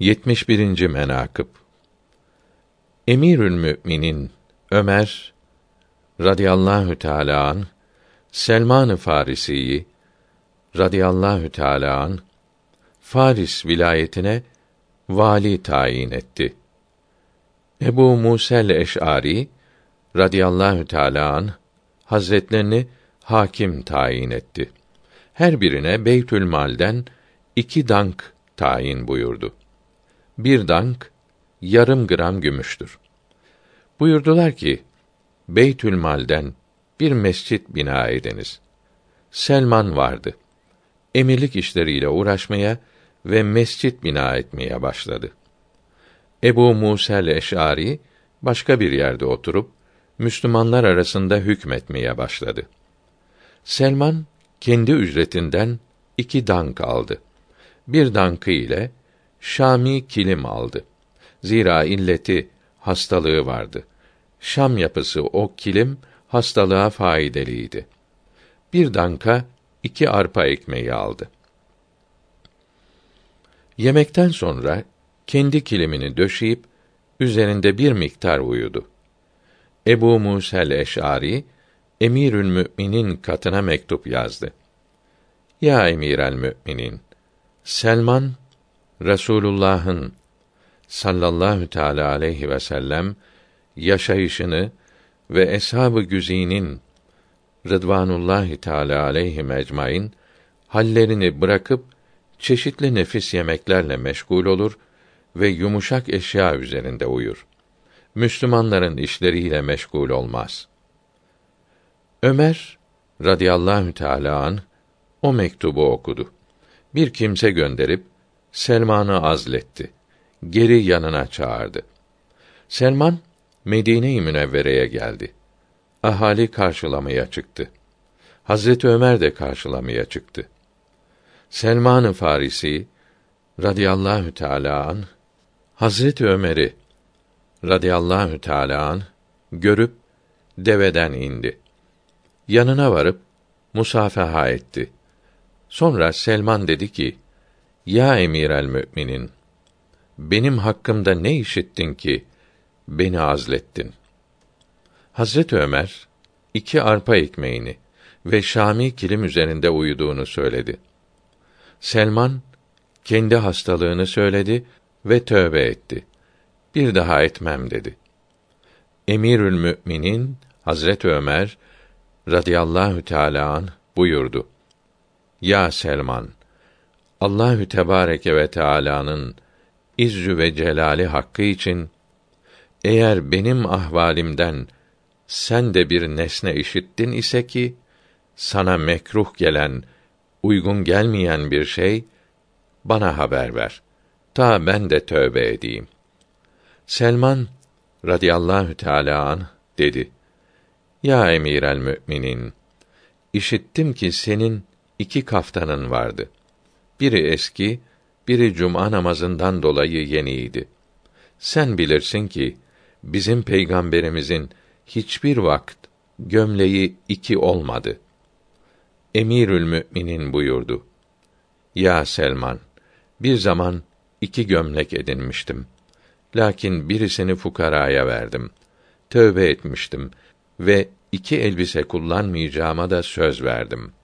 71. menakıb Emirül Müminin Ömer radıyallahu teala an Selman-ı Farisi'yi radıyallahu teala an Faris vilayetine vali tayin etti. Ebu Musel Eş'ari radıyallahu teala an hazretlerini hakim tayin etti. Her birine Beytül Mal'den iki dank tayin buyurdu. Bir dank yarım gram gümüştür. Buyurdular ki Beytül Mal'den bir mescit bina ediniz. Selman vardı. Emirlik işleriyle uğraşmaya ve mescit bina etmeye başladı. Ebu Musel Eş'ari başka bir yerde oturup Müslümanlar arasında hükmetmeye başladı. Selman kendi ücretinden iki dank aldı. Bir dankı ile Şami kilim aldı. Zira illeti hastalığı vardı. Şam yapısı o kilim hastalığa faydeliydi. Bir danka iki arpa ekmeği aldı. Yemekten sonra kendi kilimini döşeyip üzerinde bir miktar uyudu. Ebu Musel Eş'ari Emirül Müminin katına mektup yazdı. Ya Emirel Müminin, Selman Resulullah'ın sallallahu teala aleyhi ve sellem yaşayışını ve eshab-ı güzinin Rıdvanullahi Teala aleyhi ecmaîn hallerini bırakıp çeşitli nefis yemeklerle meşgul olur ve yumuşak eşya üzerinde uyur. Müslümanların işleriyle meşgul olmaz. Ömer radıyallahu teala an o mektubu okudu. Bir kimse gönderip Selman'ı azletti. Geri yanına çağırdı. Selman Medine-i Münevvere'ye geldi. Ahali karşılamaya çıktı. Hazreti Ömer de karşılamaya çıktı. Selman-ı Farisi radıyallahu teala an Hazreti Ömer'i radıyallahu teala an görüp deveden indi. Yanına varıp musafaha etti. Sonra Selman dedi ki: Ya Emir el Müminin, benim hakkımda ne işittin ki beni azlettin? Hazret Ömer iki arpa ekmeğini ve Şami kilim üzerinde uyuduğunu söyledi. Selman kendi hastalığını söyledi ve tövbe etti. Bir daha etmem dedi. Emirül Müminin Hazret Ömer radıyallahu teala an buyurdu. Ya Selman, Allahü Tebareke ve Teala'nın izzü ve celali hakkı için eğer benim ahvalimden sen de bir nesne işittin ise ki sana mekruh gelen, uygun gelmeyen bir şey bana haber ver. Ta ben de tövbe edeyim. Selman radıyallahu teala an dedi. Ya emir el müminin, işittim ki senin iki kaftanın vardı. Biri eski, biri cuma namazından dolayı yeniydi. Sen bilirsin ki bizim peygamberimizin hiçbir vakt gömleği iki olmadı. Emirül Müminin buyurdu. Ya Selman, bir zaman iki gömlek edinmiştim. Lakin birisini fukaraya verdim. Tövbe etmiştim ve iki elbise kullanmayacağıma da söz verdim.''